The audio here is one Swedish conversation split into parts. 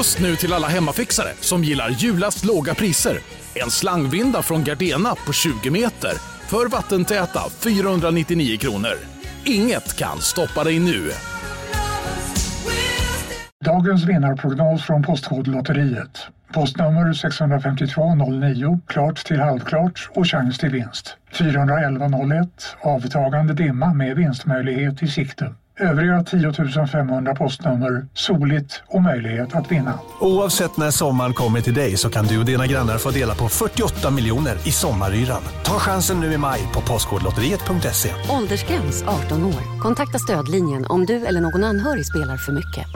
Just nu till alla hemmafixare som gillar julast låga priser. En slangvinda från Gardena på 20 meter för vattentäta 499 kronor. Inget kan stoppa dig nu. Dagens vinnarprognos från Postkodlotteriet. Postnummer 65209, klart till halvklart och chans till vinst. 41101, avtagande dimma med vinstmöjlighet i sikte. Övriga 10 500 postnummer, soligt och möjlighet att vinna. Oavsett när sommaren kommer till dig så kan du och dina grannar få dela på 48 miljoner i sommaryran. Ta chansen nu i maj på Postkodlotteriet.se. Åldersgräns 18 år. Kontakta stödlinjen om du eller någon anhörig spelar för mycket.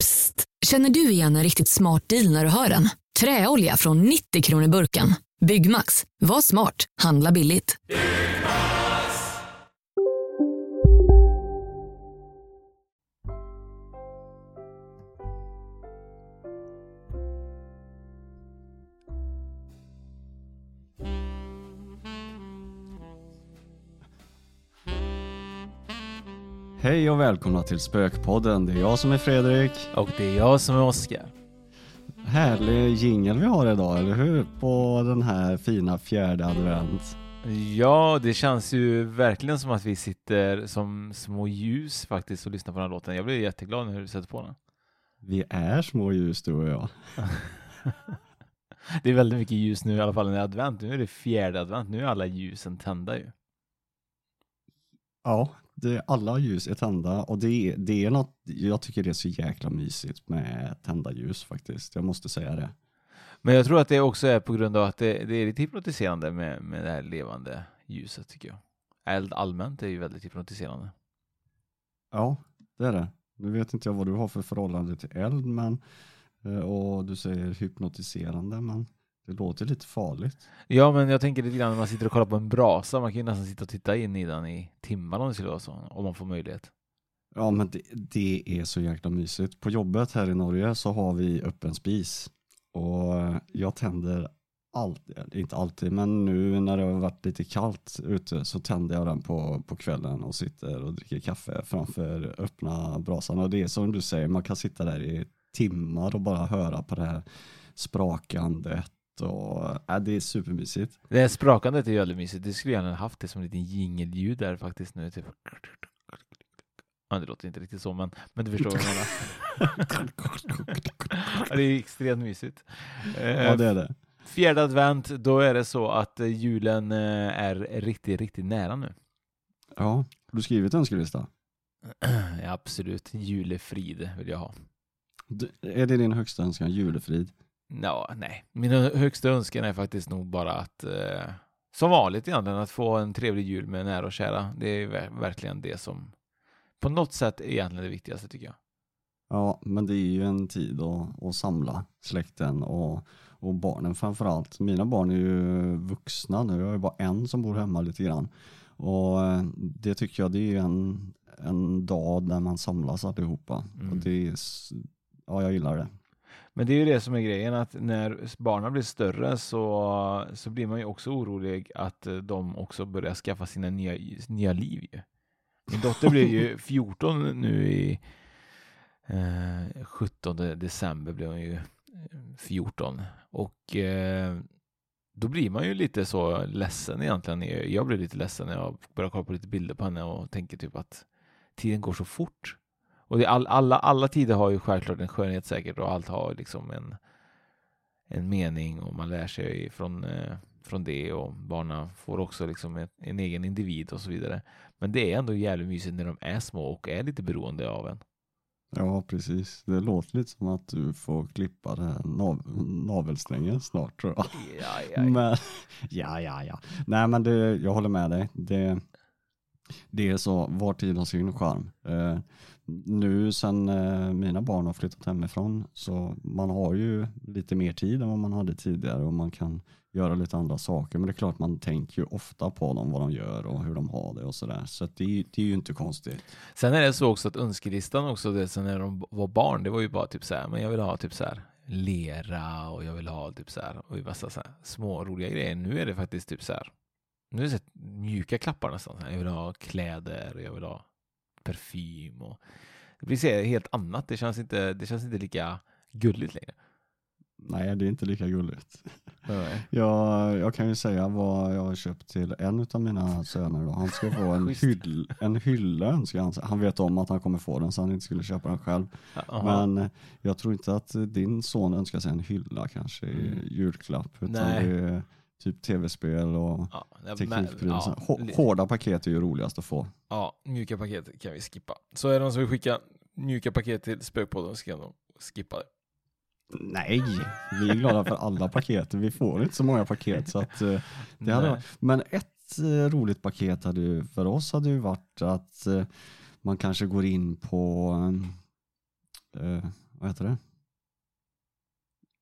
Psst! Känner du igen en riktigt smart deal när du hör den? Träolja från 90 kronor burken. Byggmax. Var smart. Handla billigt. Hej och välkomna till Spökpodden. Det är jag som är Fredrik. Och det är jag som är Oskar. Härlig jingel vi har idag, eller hur? På den här fina fjärde advent. Ja, det känns ju verkligen som att vi sitter som små ljus faktiskt och lyssnar på den här låten. Jag blir jätteglad när du sätter på den. Vi är små ljus du och jag. det är väldigt mycket ljus nu i alla fall när det är advent. Nu är det fjärde advent. Nu är alla ljusen tända ju. Ja, det, alla ljus är tända och det, det är något, jag tycker det är så jäkla mysigt med tända ljus faktiskt. Jag måste säga det. Men jag tror att det också är på grund av att det, det är lite hypnotiserande med, med det här levande ljuset tycker jag. Eld allmänt är ju väldigt hypnotiserande. Ja, det är det. Nu vet inte jag vad du har för förhållande till eld men, eh, och du säger hypnotiserande men det låter lite farligt. Ja, men jag tänker lite grann när man sitter och kollar på en brasa. Man kan ju nästan sitta och titta in i den i timmar om det skulle vara så, om man får möjlighet. Ja, men det, det är så jäkla mysigt. På jobbet här i Norge så har vi öppen spis och jag tänder alltid, inte alltid, men nu när det har varit lite kallt ute så tänder jag den på, på kvällen och sitter och dricker kaffe framför öppna brasan. Och det är som du säger, man kan sitta där i timmar och bara höra på det här sprakandet och äh, det är supermysigt. Det här sprakandet är ju väldigt mysigt. Det skulle jag gärna haft det som en liten jingelljud där faktiskt nu. Typ. Ja, det låter inte riktigt så, men, men du förstår vad jag menar. ja, det är extremt mysigt. Ja, det är det. Fjärde advent, då är det så att julen är riktigt, riktigt nära nu. Ja, har du skrivit önskelista? Ja, absolut. Julefrid vill jag ha. Du, är det din högsta önskan, julefrid? Ja, nej. Min högsta önskan är faktiskt nog bara att, eh, som vanligt egentligen, att få en trevlig jul med nära och kära. Det är verkligen det som på något sätt är egentligen det viktigaste tycker jag. Ja, men det är ju en tid att, att samla släkten och, och barnen framförallt. Mina barn är ju vuxna nu, jag har ju bara en som bor hemma lite grann. Och eh, det tycker jag det är en, en dag där man samlas allihopa. Mm. Och det är, ja, jag gillar det. Men det är ju det som är grejen att när barnen blir större så, så blir man ju också orolig att de också börjar skaffa sina nya, nya liv. Min dotter blir ju 14 nu i eh, 17 december blev hon ju 14 och eh, då blir man ju lite så ledsen egentligen. Jag blir lite ledsen när jag börjar kolla på lite bilder på henne och tänker typ att tiden går så fort. Och det, all, alla, alla tider har ju självklart en skönhet säkert och allt har liksom en, en mening och man lär sig från, eh, från det och barnen får också liksom ett, en egen individ och så vidare. Men det är ändå jävligt mysigt när de är små och är lite beroende av en. Ja, precis. Det låter lite som att du får klippa den här nav navelsträngen snart tror jag. Ja, ja, ja. Men, ja, ja, ja. Nej, men det, jag håller med dig. Det, det är så, var tid har sin charm. Eh, nu sen eh, mina barn har flyttat hemifrån så man har ju lite mer tid än vad man hade tidigare och man kan göra lite andra saker. Men det är klart man tänker ju ofta på dem, vad de gör och hur de har det och sådär. Så, så det, det, är ju inte konstigt. Sen är det så också att önskelistan också, det, sen när de var barn, det var ju bara typ så här, men jag vill ha typ så här lera och jag vill ha typ så här och massa så här små roliga grejer. Nu är det faktiskt typ så här, nu är det så mjuka klappar nästan. Jag vill ha kläder, och jag vill ha parfym och det blir helt annat. Det känns inte, det känns inte lika gulligt längre. Nej, det är inte lika gulligt. Nej. Jag, jag kan ju säga vad jag har köpt till en av mina söner. Då. Han ska få en, hyll, en hylla önskar han. Han vet om att han kommer få den så han inte skulle köpa den själv. Jaha. Men jag tror inte att din son önskar sig en hylla kanske i Mm. julklapp. Utan Nej. det typ tv-spel och Ja, teknikprylar. ja, Hårda paket är ju roligast att få. Ja, mjuka paket kan vi skippa. Så är det någon som vill skicka mjuka paket till Spökpodden så kan de skippa det. Nej, vi är glada för alla paket. Vi får inte så många paket. Så att, eh, det hade, varit- men ett eh, roligt paket hade ju, för oss hade ju varit att eh, man kanske går in på, vad heter det?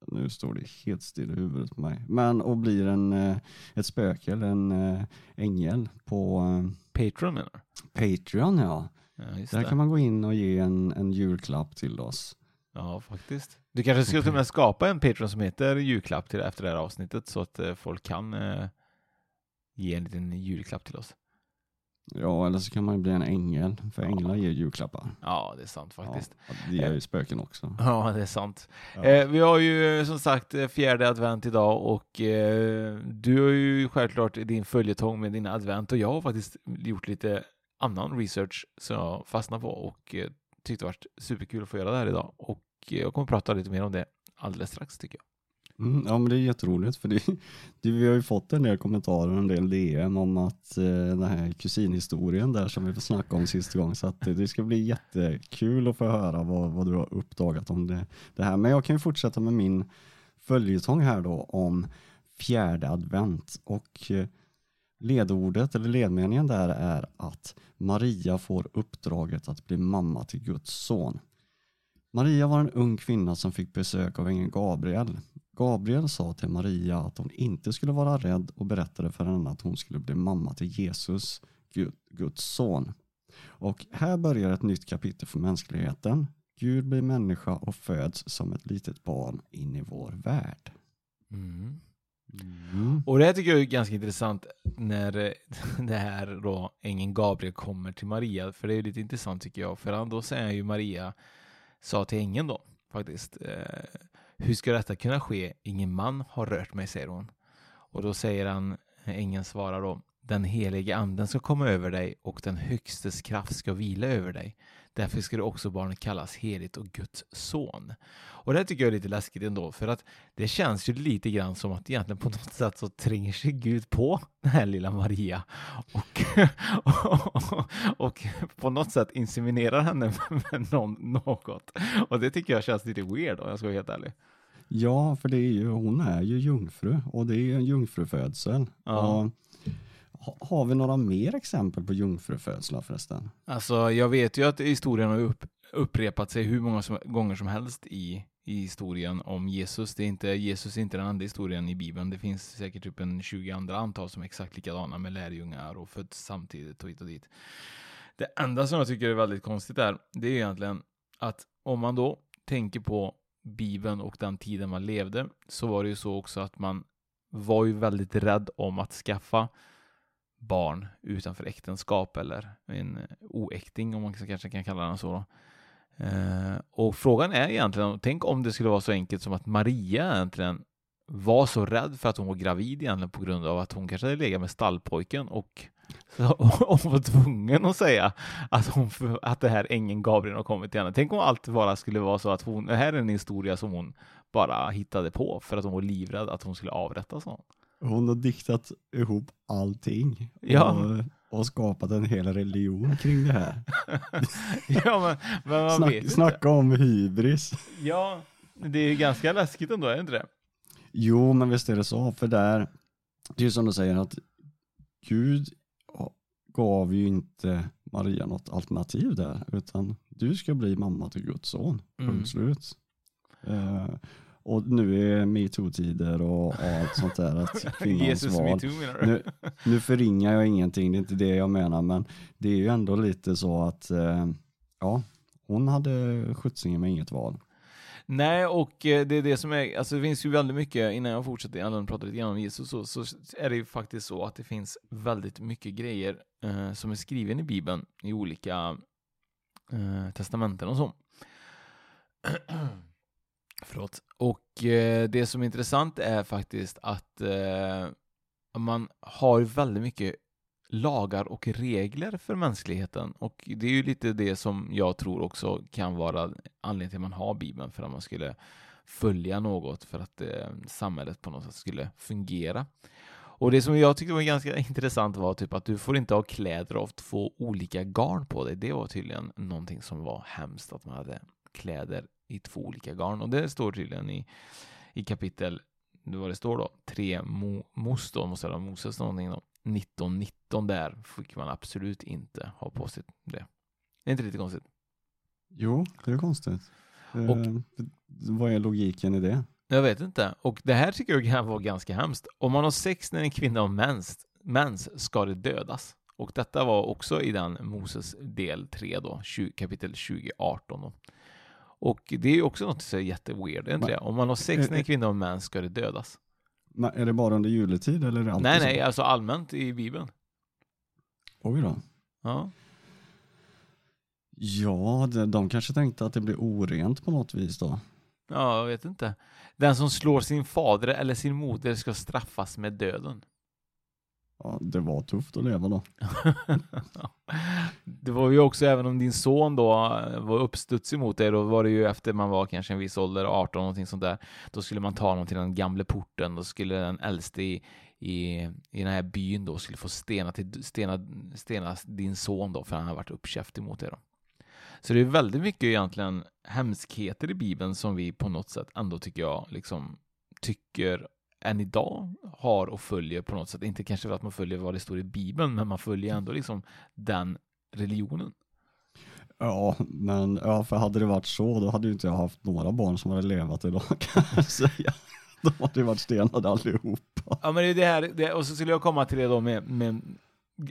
Nu står det helt still i huvudet på mig. Men och blir en, eh, ett spöke eller en eh, ängel på eh, Patreon du? Patreon ja. Ja, Där det. kan man gå in och ge en, en julklapp till oss. Ja, faktiskt. Du kanske skulle kunna skapa en Patreon som heter julklapp till efter det här avsnittet så att folk kan eh, ge en liten julklapp till oss. Ja, eller så kan man ju bli en ängel, för Ja. änglar ger julklappar. Ja, det är sant faktiskt. Ja, det ger ju spöken också. Ja, det är sant. Ja. Eh, vi har ju eh, som sagt eh, fjärde advent idag och eh, du har ju självklart din följetong med din advent och jag har faktiskt gjort lite annan research som jag fastnade på och eh, tyckte det varit superkul att få göra det här idag och eh, jag kommer prata lite mer om det alldeles strax tycker jag. Mm, ja men det är jätteroligt för det, det, vi har ju fått en del kommentarer och en del DM om att eh, den här kusinhistorien där som vi får snacka om sist gång. så att det ska bli jättekul att få höra vad, vad du har uppdagat om det, det här. Men jag kan ju fortsätta med min följetong här då om fjärde advent och eh, ledordet eller ledmeningen där är att Maria får uppdraget att bli mamma till Guds son. Maria var en ung kvinna som fick besök av ängeln Gabriel. Gabriel sa till Maria att hon inte skulle vara rädd och berättade för henne att hon skulle bli mamma till Jesus, Gud, Guds son. Och här börjar ett nytt kapitel för mänskligheten. Gud blir människa och föds som ett litet barn in i vår värld. Mm. Och det här tycker jag är ganska intressant när det här då ängeln Gabriel kommer till Maria, för det är lite intressant tycker jag, för han, då säger ju Maria, sa till ängeln då faktiskt, eh, hur ska detta kunna ske? Ingen man har rört mig, säger hon. Och då säger han, ängeln svarar då, den helige anden ska komma över dig och den högstes kraft ska vila över dig. Därför ska du också barnet kallas heligt och Guds son. Och det tycker jag är lite läskigt ändå, för att det känns ju lite grann som att egentligen på något sätt så tränger sig Gud på den här lilla Maria och, och, och på något sätt inseminerar henne med någon, något. Och det tycker jag känns lite weird om jag ska vara helt ärlig. Ja, för det är ju, hon är ju jungfru och det är en jungfrufödsel. Ja. Och, har vi några mer exempel på jungfrufödslar förresten? Alltså, jag vet ju att historien har upp, upprepat sig hur många som, gånger som helst i, i historien om Jesus. Det är inte, Jesus är inte den enda historien i Bibeln. Det finns säkert typ en 20 andra antal som är exakt likadana med lärjungar och föds samtidigt och hit och dit. Det enda som jag tycker är väldigt konstigt är, det är egentligen att om man då tänker på Bibeln och den tiden man levde, så var det ju så också att man var ju väldigt rädd om att skaffa barn utanför äktenskap eller en oäkting om man kanske kan kalla den så. Då. Eh, och frågan är egentligen, tänk om det skulle vara så enkelt som att Maria egentligen var så rädd för att hon var gravid egentligen på grund av att hon kanske hade legat med stallpojken och så hon var tvungen att säga att, hon, att det här ängeln Gabriel har kommit till henne. Tänk om allt bara skulle vara så att hon, det här är en historia som hon bara hittade på för att hon var livrädd att hon skulle avrättas någon. Hon har diktat ihop allting Ja. och, och skapat en hel religion kring det här. Ja, men, men man Snack, vet inte. snacka om hybris. Ja, det är ganska läskigt ändå, är det inte det? Jo, men visst är det så, för där, det är ju som du säger att Gud gav ju inte Maria något alternativ där, utan du ska bli mamma till Guds son, punkt Mm. slut. Eh, och nu är metoo-tider och allt sånt där, att kvinnans Jesus val. metoo menar du? Nu, nu förringar jag ingenting, det är inte det jag menar, men det är ju ändå lite så att, eh, ja, hon hade skjutsingen med inget val. Nej, och eh, det är det som är, alltså det finns ju väldigt mycket, innan jag fortsätter, innan jag pratar lite grann om Jesus, så, så är det ju faktiskt så att det finns väldigt mycket grejer eh, som är skriven i Bibeln i olika eh, testamenten och så. Förlåt. Och eh, det som är intressant är faktiskt att eh, man har väldigt mycket lagar och regler för mänskligheten och det är ju lite det som jag tror också kan vara anledningen till att man har Bibeln för att man skulle följa något för att eh, samhället på något sätt skulle fungera. Och det som jag tyckte var ganska intressant var typ att du får inte ha kläder av två olika garn på dig. Det var tydligen någonting som var hemskt att man hade kläder i två olika garn och det står tydligen i, i kapitel vad det står då, 3 Mo, Mos då, måste vara Moses någonting då. 1919 där fick man absolut inte ha på sig det. Det är inte lite konstigt? Jo, det är konstigt. Och- eh, vad är logiken i det? Jag vet inte. Och det här tycker jag kan vara ganska hemskt. Om man har sex när en kvinna har mens, mens ska det dödas. Och detta var också i den Moses del 3 då, 20, kapitel 2018 då. Och det är ju också något som är jätteweird, är inte det? Om man har sex när en eh, kvinna har mens ska det dödas. Men är det bara under juletid eller är det alltid Nej, så? nej, alltså allmänt i Bibeln. Oj då. Ja. Ja, de, de kanske tänkte att det blir orent på något vis då. ja, jag vet inte. Den som slår sin fader eller sin moder ska straffas med döden. Ja, det var tufft att leva då. det var ju också, även om din son då eh, var uppstudsig mot dig, då var det ju efter man var kanske en viss ålder, 18 någonting sånt där, då skulle man ta honom till den gamla porten, då skulle den äldste i, i, i den här byn då skulle få stena, till, stena, stena din son då, för han har varit uppkäftig mot dig då. Så det är väldigt mycket egentligen hemskheter i Bibeln som vi på något sätt ändå tycker jag liksom tycker än idag har och följer på något sätt. Inte kanske för att man följer vad det står i Bibeln, men man följer ändå liksom den religionen. Ja, men ja, för hade det varit så då hade ju inte jag haft några barn som hade levat idag kan jag säga. De hade ju varit stenade allihopa. Ja, men det är det här, det, och så skulle jag komma till det då med, med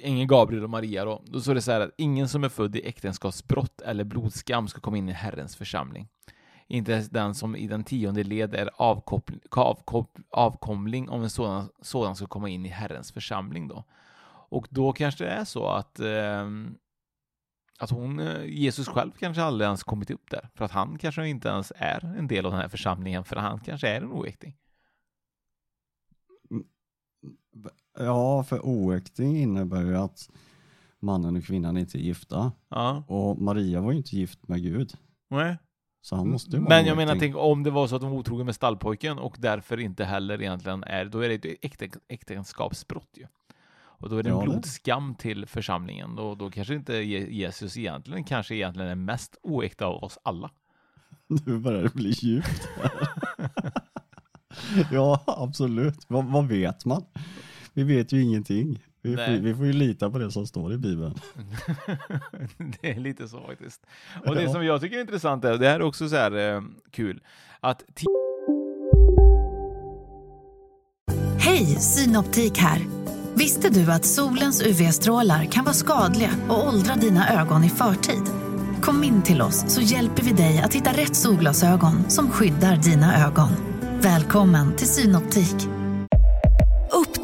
ängeln Gabriel och Maria då. Då står det så här att ingen som är född i äktenskapsbrott eller blodskam ska komma in i Herrens församling. Inte ens den som i den tionde led är avkoppling, avkomling om en sådan, sådan ska komma in i Herrens församling då. Och då kanske det är så att ehm, att hon, eh, Jesus själv kanske aldrig ens kommit upp där. För att han kanske inte ens är en del av den här församlingen, för han kanske är en oäkting. Ja, för oäkting innebär ju att mannen och kvinnan inte är gifta. Ja, Och Maria var ju inte gift med Gud. nej. Så han måste ju vara Men en jag menar, tänk om det var så att de var otrogen med stallpojken och därför inte heller egentligen är, då är det ett äkten, äktenskapsbrott ju. Och då är det en Ja, det- blodskam till församlingen. Då, då kanske inte Je- Jesus egentligen kanske egentligen är mest oäkta av oss alla. Nu börjar det bli djupt. ja, absolut. Vad, vad vet man? Vi vet ju ingenting. Vi får, vi får ju lita på det som står i Bibeln. det är lite så faktiskt. Och det Ja. som jag tycker är intressant är, det här är också så här eh, kul, att Hej, Synoptik här. Visste du att solens UV-strålar kan vara skadliga och åldra dina ögon i förtid? Kom in till oss så hjälper vi dig att hitta rätt solglasögon som skyddar dina ögon. Välkommen till Synoptik.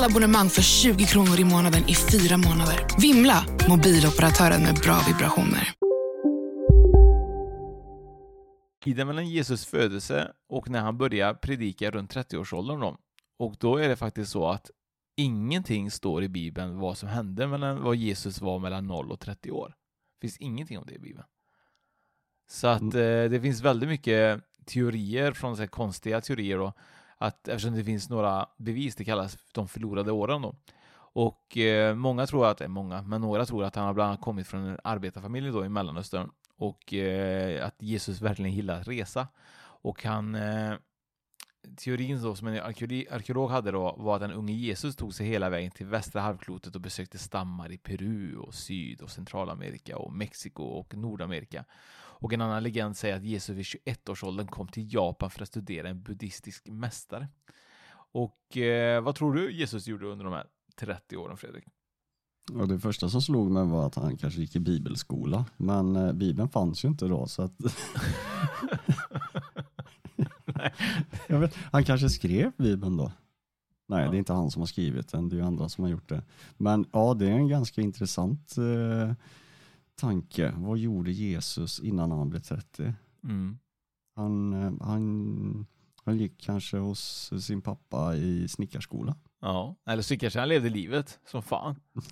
Alla abonnemang för 20 kronor i månaden i fyra månader. Vimla! Mobiloperatören med bra vibrationer. tiden mellan Jesus födelse och när han börjar predika runt 30-årsåldern då. Och då är det faktiskt så att ingenting står i Bibeln vad som hände mellan vad Jesus var mellan 0 och 30 år. Det finns ingenting om det i Bibeln. Så att eh, det finns väldigt mycket teorier från så här, konstiga teorier då, att eftersom det finns några bevis, det kallas de förlorade åren då. Och eh, många tror att, eh, många, men några tror att han har bland annat kommit från en arbetarfamilj då i Mellanöstern och eh, att Jesus verkligen gillar att resa. Och han, eh, teorin då, som en arkeolog, arkeolog hade då var att den unge Jesus tog sig hela vägen till västra halvklotet och besökte stammar i Peru och Syd och Centralamerika och Mexiko och Nordamerika. Och en annan legend säger att Jesus vid 21-årsåldern kom till Japan för att studera en buddhistisk mästare. Och eh, vad tror du Jesus gjorde under de här 30 åren, Fredrik? Och det första som slog mig var att han kanske gick i bibelskola, men eh, bibeln fanns ju inte då så att vet, han kanske skrev bibeln då? Nej, Ja. det är inte han som har skrivit den, det är ju andra som har gjort det. Men ja, det är en ganska intressant eh, tanke. Vad gjorde Jesus innan han blev 30? Mm. Han, eh, han, han gick kanske hos sin pappa i snickarskola. Ja, eller så kanske han levde livet som fan.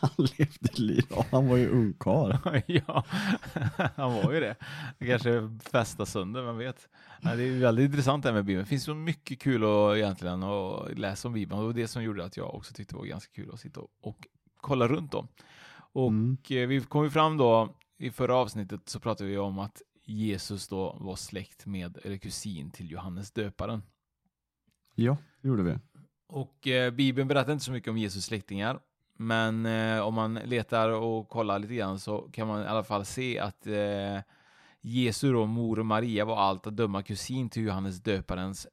Han levde liv, ja, han var ju ungkarl. ja, han var ju det. Kanske fästa sönder, vem vet. Det är väldigt intressant det här med Bibeln. Det finns så mycket kul att, egentligen att läsa om Bibeln. Och det var det som gjorde att jag också tyckte det var ganska kul att sitta och, och kolla runt om. Och Mm. eh, vi kom ju fram då, i förra avsnittet så pratade vi om att Jesus då var släkt med, eller kusin till Johannes döparen. Ja, det gjorde vi. Och eh, Bibeln berättar inte så mycket om Jesus släktingar. Men eh, om man letar och kollar lite grann så kan man i alla fall se att eh, Jesu då, mor Maria var allt att döma kusin till Johannes döparens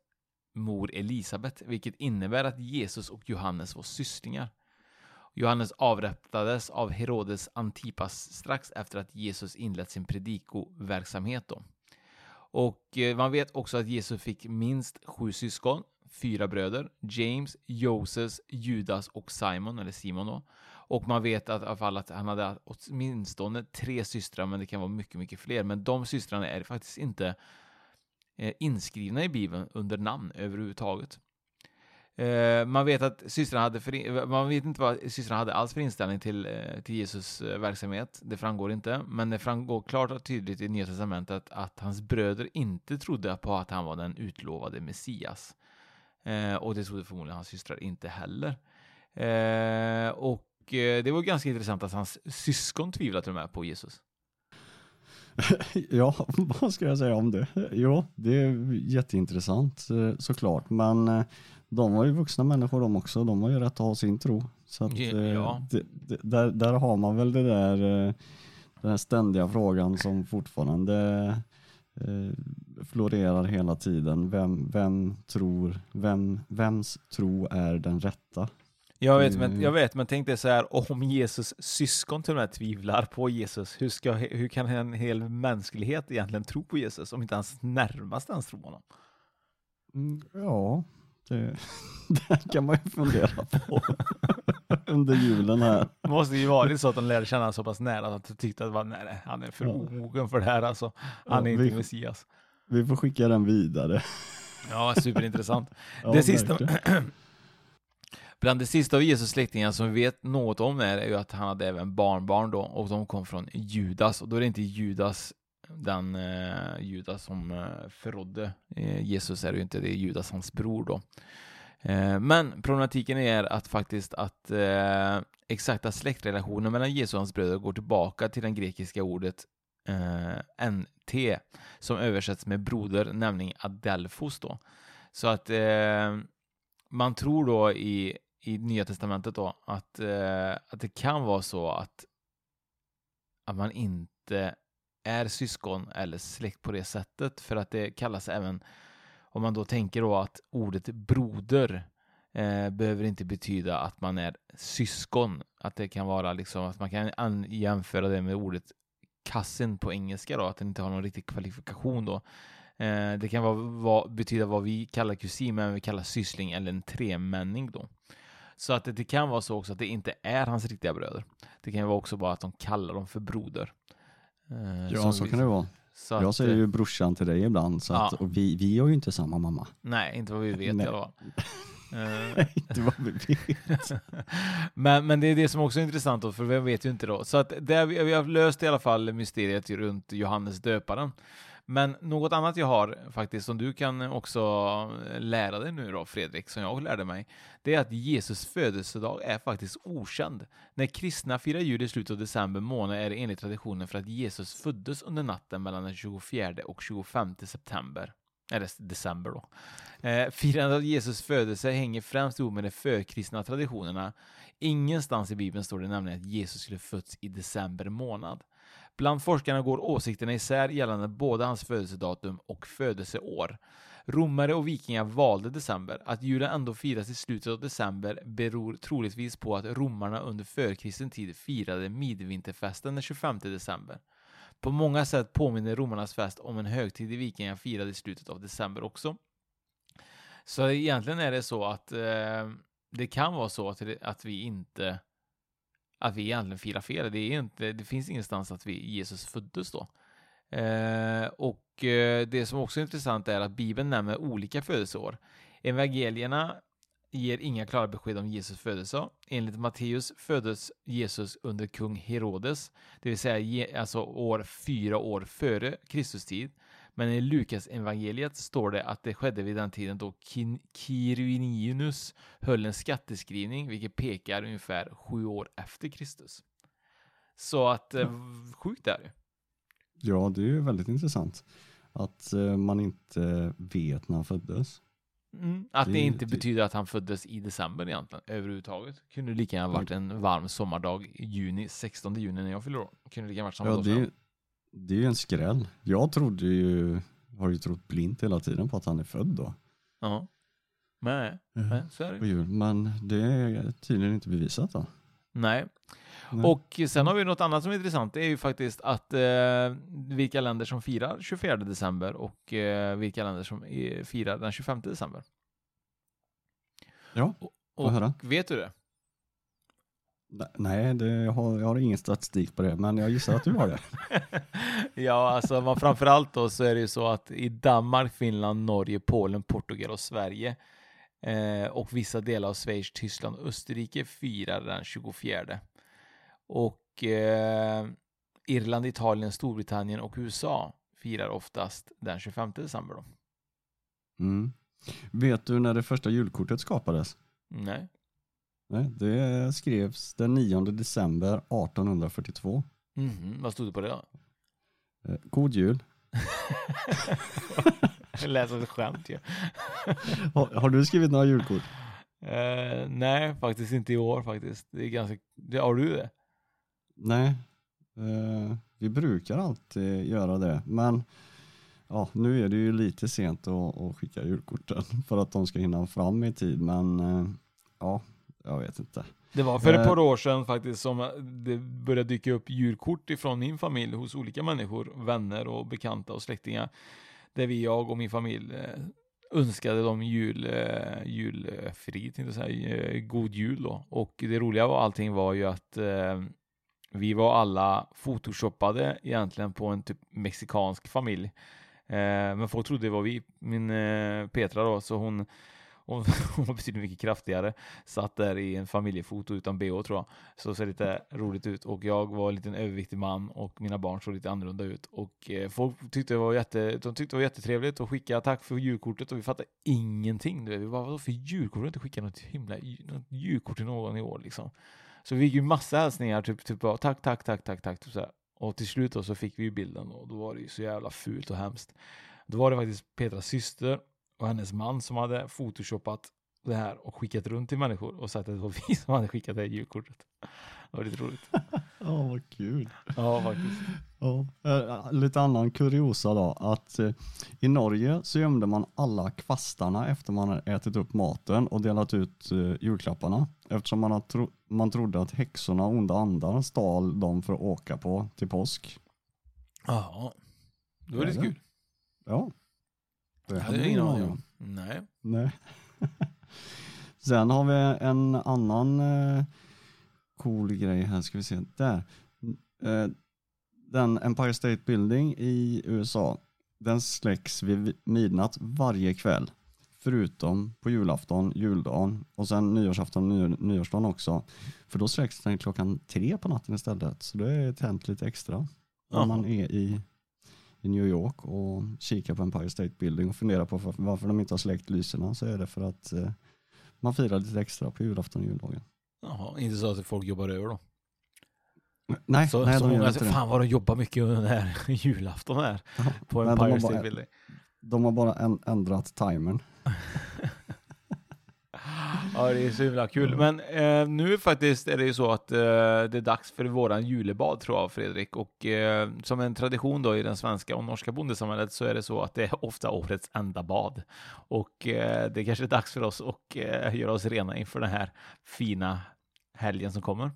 mor Elisabet, vilket innebär att Jesus och Johannes var sysslingar. Johannes avrättades av Herodes Antipas strax efter att Jesus inlett sin predikoverksamhet. Då. Och eh, man vet också att Jesus fick minst sju syskon, fyra bröder, James, Joses, Judas och Simon, eller Simon då. Och man vet att, i alla fall att han hade åtminstone tre systrar, men det kan vara mycket, mycket fler. Men de systrarna är faktiskt inte eh, inskrivna i Bibeln under namn överhuvudtaget. Eh, man vet att systrarna hade, för, man vet inte vad systrarna hade alls för inställning till, eh, till Jesus eh, verksamhet. Det framgår inte, men det framgår klart och tydligt i Nya Testamentet att hans bröder inte trodde på att han var den utlovade Messias. Eh, och det trodde förmodligen hans systrar inte heller. Eh, och eh, det var ganska intressant att hans syskon tvivlade till och med på Jesus. Ja, vad ska jag säga om det? Jo, det är jätteintressant eh, såklart, men eh, de var ju vuxna människor de också, de har ju rätt att ha sin tro. Så att, eh, Ja. det, det, där, där har man väl det där, den här ständiga frågan som fortfarande florerar hela tiden. Vem, vem tror, vem, vems tro är den rätta? Jag vet, Mm. men, jag vet, men tänk dig så här, om Jesus syskon till och med tvivlar på Jesus, hur, ska, hur kan en hel mänsklighet egentligen tro på Jesus om inte hans närmaste ens tror på honom? Mm, ja, det, det kan man ju fundera på under julen här. Det måste ju varit så att de lärde känna så pass nära att de tyckte att var, nej, nej, han är för omogen för det här alltså. Han är Ja, inte vi- Messias. Vi får skicka den vidare. Ja, superintressant. Ja, det sista. bland det sista av Jesus släktingar som vi vet något om är, är ju att han hade även barnbarn då och de kom från Judas och då är det inte Judas den eh, Judas som eh, förrådde eh, Jesus är det ju inte, det är Judas hans bror då. Eh, men problematiken är att faktiskt att eh, exakta släktrelationen mellan Jesus och hans bröder går tillbaka till det grekiska ordet eh, NT som översätts med broder, nämligen Adelfos då. Så att eh, man tror då i, i Nya Testamentet då att, eh, att det kan vara så att, att man inte är syskon eller släkt på det sättet för att det kallas även om man då tänker då att ordet broder eh, behöver inte betyda att man är syskon. Att det kan vara liksom att man kan an- jämföra det med ordet cousin på engelska då, att den inte har någon riktig kvalifikation då. Eh, det kan vara, vad, betyda vad vi kallar kusin, men vi kallar syssling eller en tremänning då. Så att det, det kan vara så också att det inte är hans riktiga bröder. Det kan ju vara också bara att de kallar dem för broder. Eh, Ja, så vi- kan det vara. så att, jag säger eh, ju brorsan till dig ibland, så att, Ja. och vi, vi har ju inte samma mamma. Nej, inte vad vi vet Nej. i alla fall. Eh, inte vad vi vet. men, men det är det som också är intressant då, för vi vet ju inte då. Så att vi, vi har löst i alla fall mysteriet runt Johannes döparen. Men något annat jag har faktiskt som du kan också lära dig nu då Fredrik, som jag lärde mig, det är att Jesus födelsedag är faktiskt okänd. När kristna firar jul i slutet av december månad är det enligt traditionen för att Jesus föddes under natten mellan den 24 och 25 september. Eller december då. Eh, firandet av Jesus födelse hänger främst ihop med de förkristna traditionerna. Ingenstans i Bibeln står det nämligen att Jesus skulle fötts i december månad. Bland forskarna går åsikterna isär gällande både hans födelsedatum och födelseår. Romare och vikingar valde december. Att julen ändå firas i slutet av december beror troligtvis på att romarna under förkristen tid firade midvinterfesten den 25 december. På många sätt påminner romarnas fest om en högtid i vikingar firade i slutet av december också. Så egentligen är det så att eh, det kan vara så att, att vi inte att vi egentligen firar fel. Det, är inte, det finns ingenstans att vi, Jesus föddes då. Eh, och eh, det som också är intressant är att Bibeln nämner olika födelseår. Evangelierna ger inga klara besked om Jesus födelse. Enligt Matteus föddes Jesus under kung Herodes, det vill säga alltså år fyra år före Kristus tid. Men i Lukas evangeliet står det att det skedde vid den tiden då Quirinius höll en skatteskrivning, vilket pekar ungefär sju år efter Kristus. Så att, eh, sjukt är det. Ja, det är ju väldigt intressant att eh, man inte vet när han föddes. Mm, att det, det inte det... betyder att han föddes i december egentligen, överhuvudtaget. Kunde lika gärna varit en varm sommardag i juni, 16 juni när jag fyller år. Kunde lika gärna varit samma ja, dag det, är ju en skräll. Jag trodde ju, har ju trott blint hela tiden på att han är född då. Ja. Nej, nej så är det. Men det är tydligen inte bevisat då. Nej. Nej. Och sen har vi något annat som är intressant. Det är ju faktiskt att eh, vilka länder som firar 24 december och eh, vilka länder som firar den 25 december. Ja, och, och höra. vet du det? Nej, det, jag, har, jag har ingen statistik på det, men jag gissar att du har det. ja, alltså man, framförallt då så är det ju så att i Danmark, Finland, Norge, Polen, Portugal och Sverige eh, och vissa delar av Schweiz, Tyskland och Österrike firar den 24. Och eh, Irland, Italien, Storbritannien och USA firar oftast den 25 december. Då. Mm. Vet du när det första julkortet skapades? Nej. Nej, det skrevs den 9 december 1842. Mm, vad stod det på det då? Eh, god jul. det lät som ett skämt ju. har, har, du skrivit några julkort? Uh, nej, faktiskt inte i år faktiskt. Det är ganska... Har du det? Nej, uh, vi brukar alltid göra det. Men ja, nu är det ju lite sent att, att skicka julkorten för att de ska hinna fram i tid. Men uh, ja, jag vet inte. Det var för ett par år sedan faktiskt som det började dyka upp julkort ifrån min familj hos olika människor, vänner och bekanta och släktingar. Där vi, jag och min familj eh, önskade dem jul, eh, julfri, tänkte säga, eh, god jul då. Och det roliga var allting var ju att vi var alla photoshoppade egentligen på en typ mexikansk familj. men folk trodde det var vi. Min Petra då, så hon hon, hon var betydligt mycket kraftigare. Satt där i en familjefoto utan bh tror jag. Så det ser lite roligt ut. Och jag var en liten överviktig man och mina barn såg lite annorlunda ut. Och eh, folk tyckte det var, jätte, de tyckte det var jättetrevligt att skicka tack för julkortet och vi fattade ingenting. Vi bara, vadå för julkort? Vi har inte skickat något himla något julkort till någon i år liksom. Så vi fick ju massa hälsningar, typ, typ bara, tack, tack, tack, tack, tack. Typ så här. Och till slut då så fick vi ju bilden och då var det ju så jävla fult och hemskt. Då var det faktiskt Petras syster och hennes man som hade photoshoppat det här och skickat runt till människor och sagt att det var vi som hade skickat det här julkortet. Det var lite roligt. Ja, oh, vad kul. Ja, faktiskt. Ja, eh, lite annan kuriosa då, att eh, i Norge så gömde man alla kvastarna efter man hade ätit upp maten och delat ut eh, julklapparna eftersom man, tro man trodde att häxorna och onda andar stal dem för att åka på till påsk. Ja, då är det kul. Ja. Det hade jag ingen aning om. Nej. Nej. Sen har vi en annan eh, cool grej här, ska vi se. Där. Eh, den Empire State Building i USA, den släcks vid midnatt varje kväll. Förutom på julafton, juldagen och sen nyårsafton och nyår, nyårsdagen också. För då släcks den klockan tre på natten istället. Så det är tänt lite extra. Om man är i i New York och kikar på Empire State Building och funderar på varför de inte har släckt lyserna så är det för att eh, man firar lite extra på julafton och juldagen. Jaha, inte så att folk jobbar över då? Nej, så, nej så de många, inte fan vad de jobbar mycket under den här julafton här ja, på Empire State Building. De har bara ändrat timern. Ja, det är så himla kul. Men eh, nu faktiskt är det ju så att eh, det är dags för våran julebad tror jag, Fredrik. Och eh, som en tradition då i den svenska och norska bondesamhället så är det så att det är ofta årets enda bad. Och eh, det är kanske är dags för oss att eh, göra oss rena inför den här fina helgen som kommer.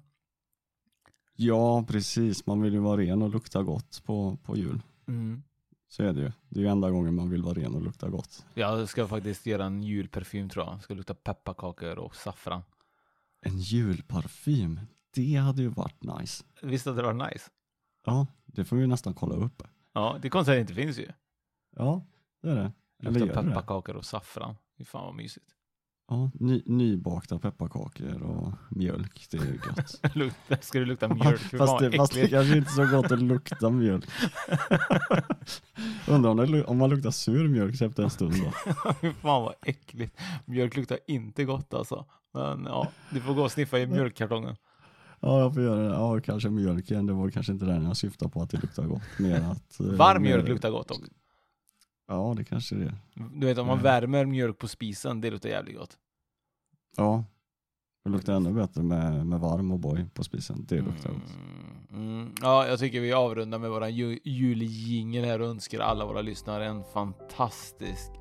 Ja, precis. Man vill ju vara ren och lukta gott på, på jul. Mm. Så är det ju. Det är ju enda gången man vill vara ren och lukta gott. Jag ska faktiskt göra en julparfym tror jag. Ska lukta pepparkakor och saffran. En julparfym, det hade ju varit nice. Visst hade det varit nice? Ja, det får vi nästan kolla upp. Ja, det är konstigt att det inte finns ju. Ja, det är det. Lukta pepparkakor och saffran. Fy fan vad mysigt. Ja, ny, nybakta pepparkakor och mjölk, det är gött. Lukta, ska det lukta mjölk? Fast, det, fast det kanske inte är så gott att lukta mjölk. Undrar om, det, om man luktar sur mjölk efter en stund då. Fan vad äckligt. Mjölk luktar inte gott alltså. Men ja, du får gå och sniffa i mjölkkartongen. Ja, jag får göra det. Ja, kanske mjölk igen. Det var kanske inte den jag syftade på att det luktar gott. Mer att, eh, Varm mjölk luktar gott dock. Ja, det kanske det är. Du vet om man Mm. värmer mjölk på spisen, det luktar jävligt gott. Ja, det luktar ännu bättre med, med varm O'boy på spisen. Det luktar gott. Mm, ja, jag tycker vi avrundar med våran ju- juljingel här och önskar alla våra lyssnare en fantastisk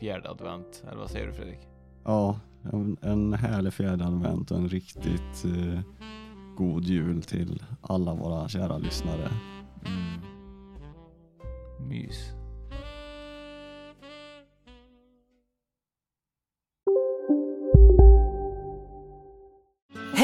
fjärde advent. Eller vad säger du Fredrik? Ja, en, en härlig fjärde advent och en riktigt eh, god jul till alla våra kära lyssnare. Mys.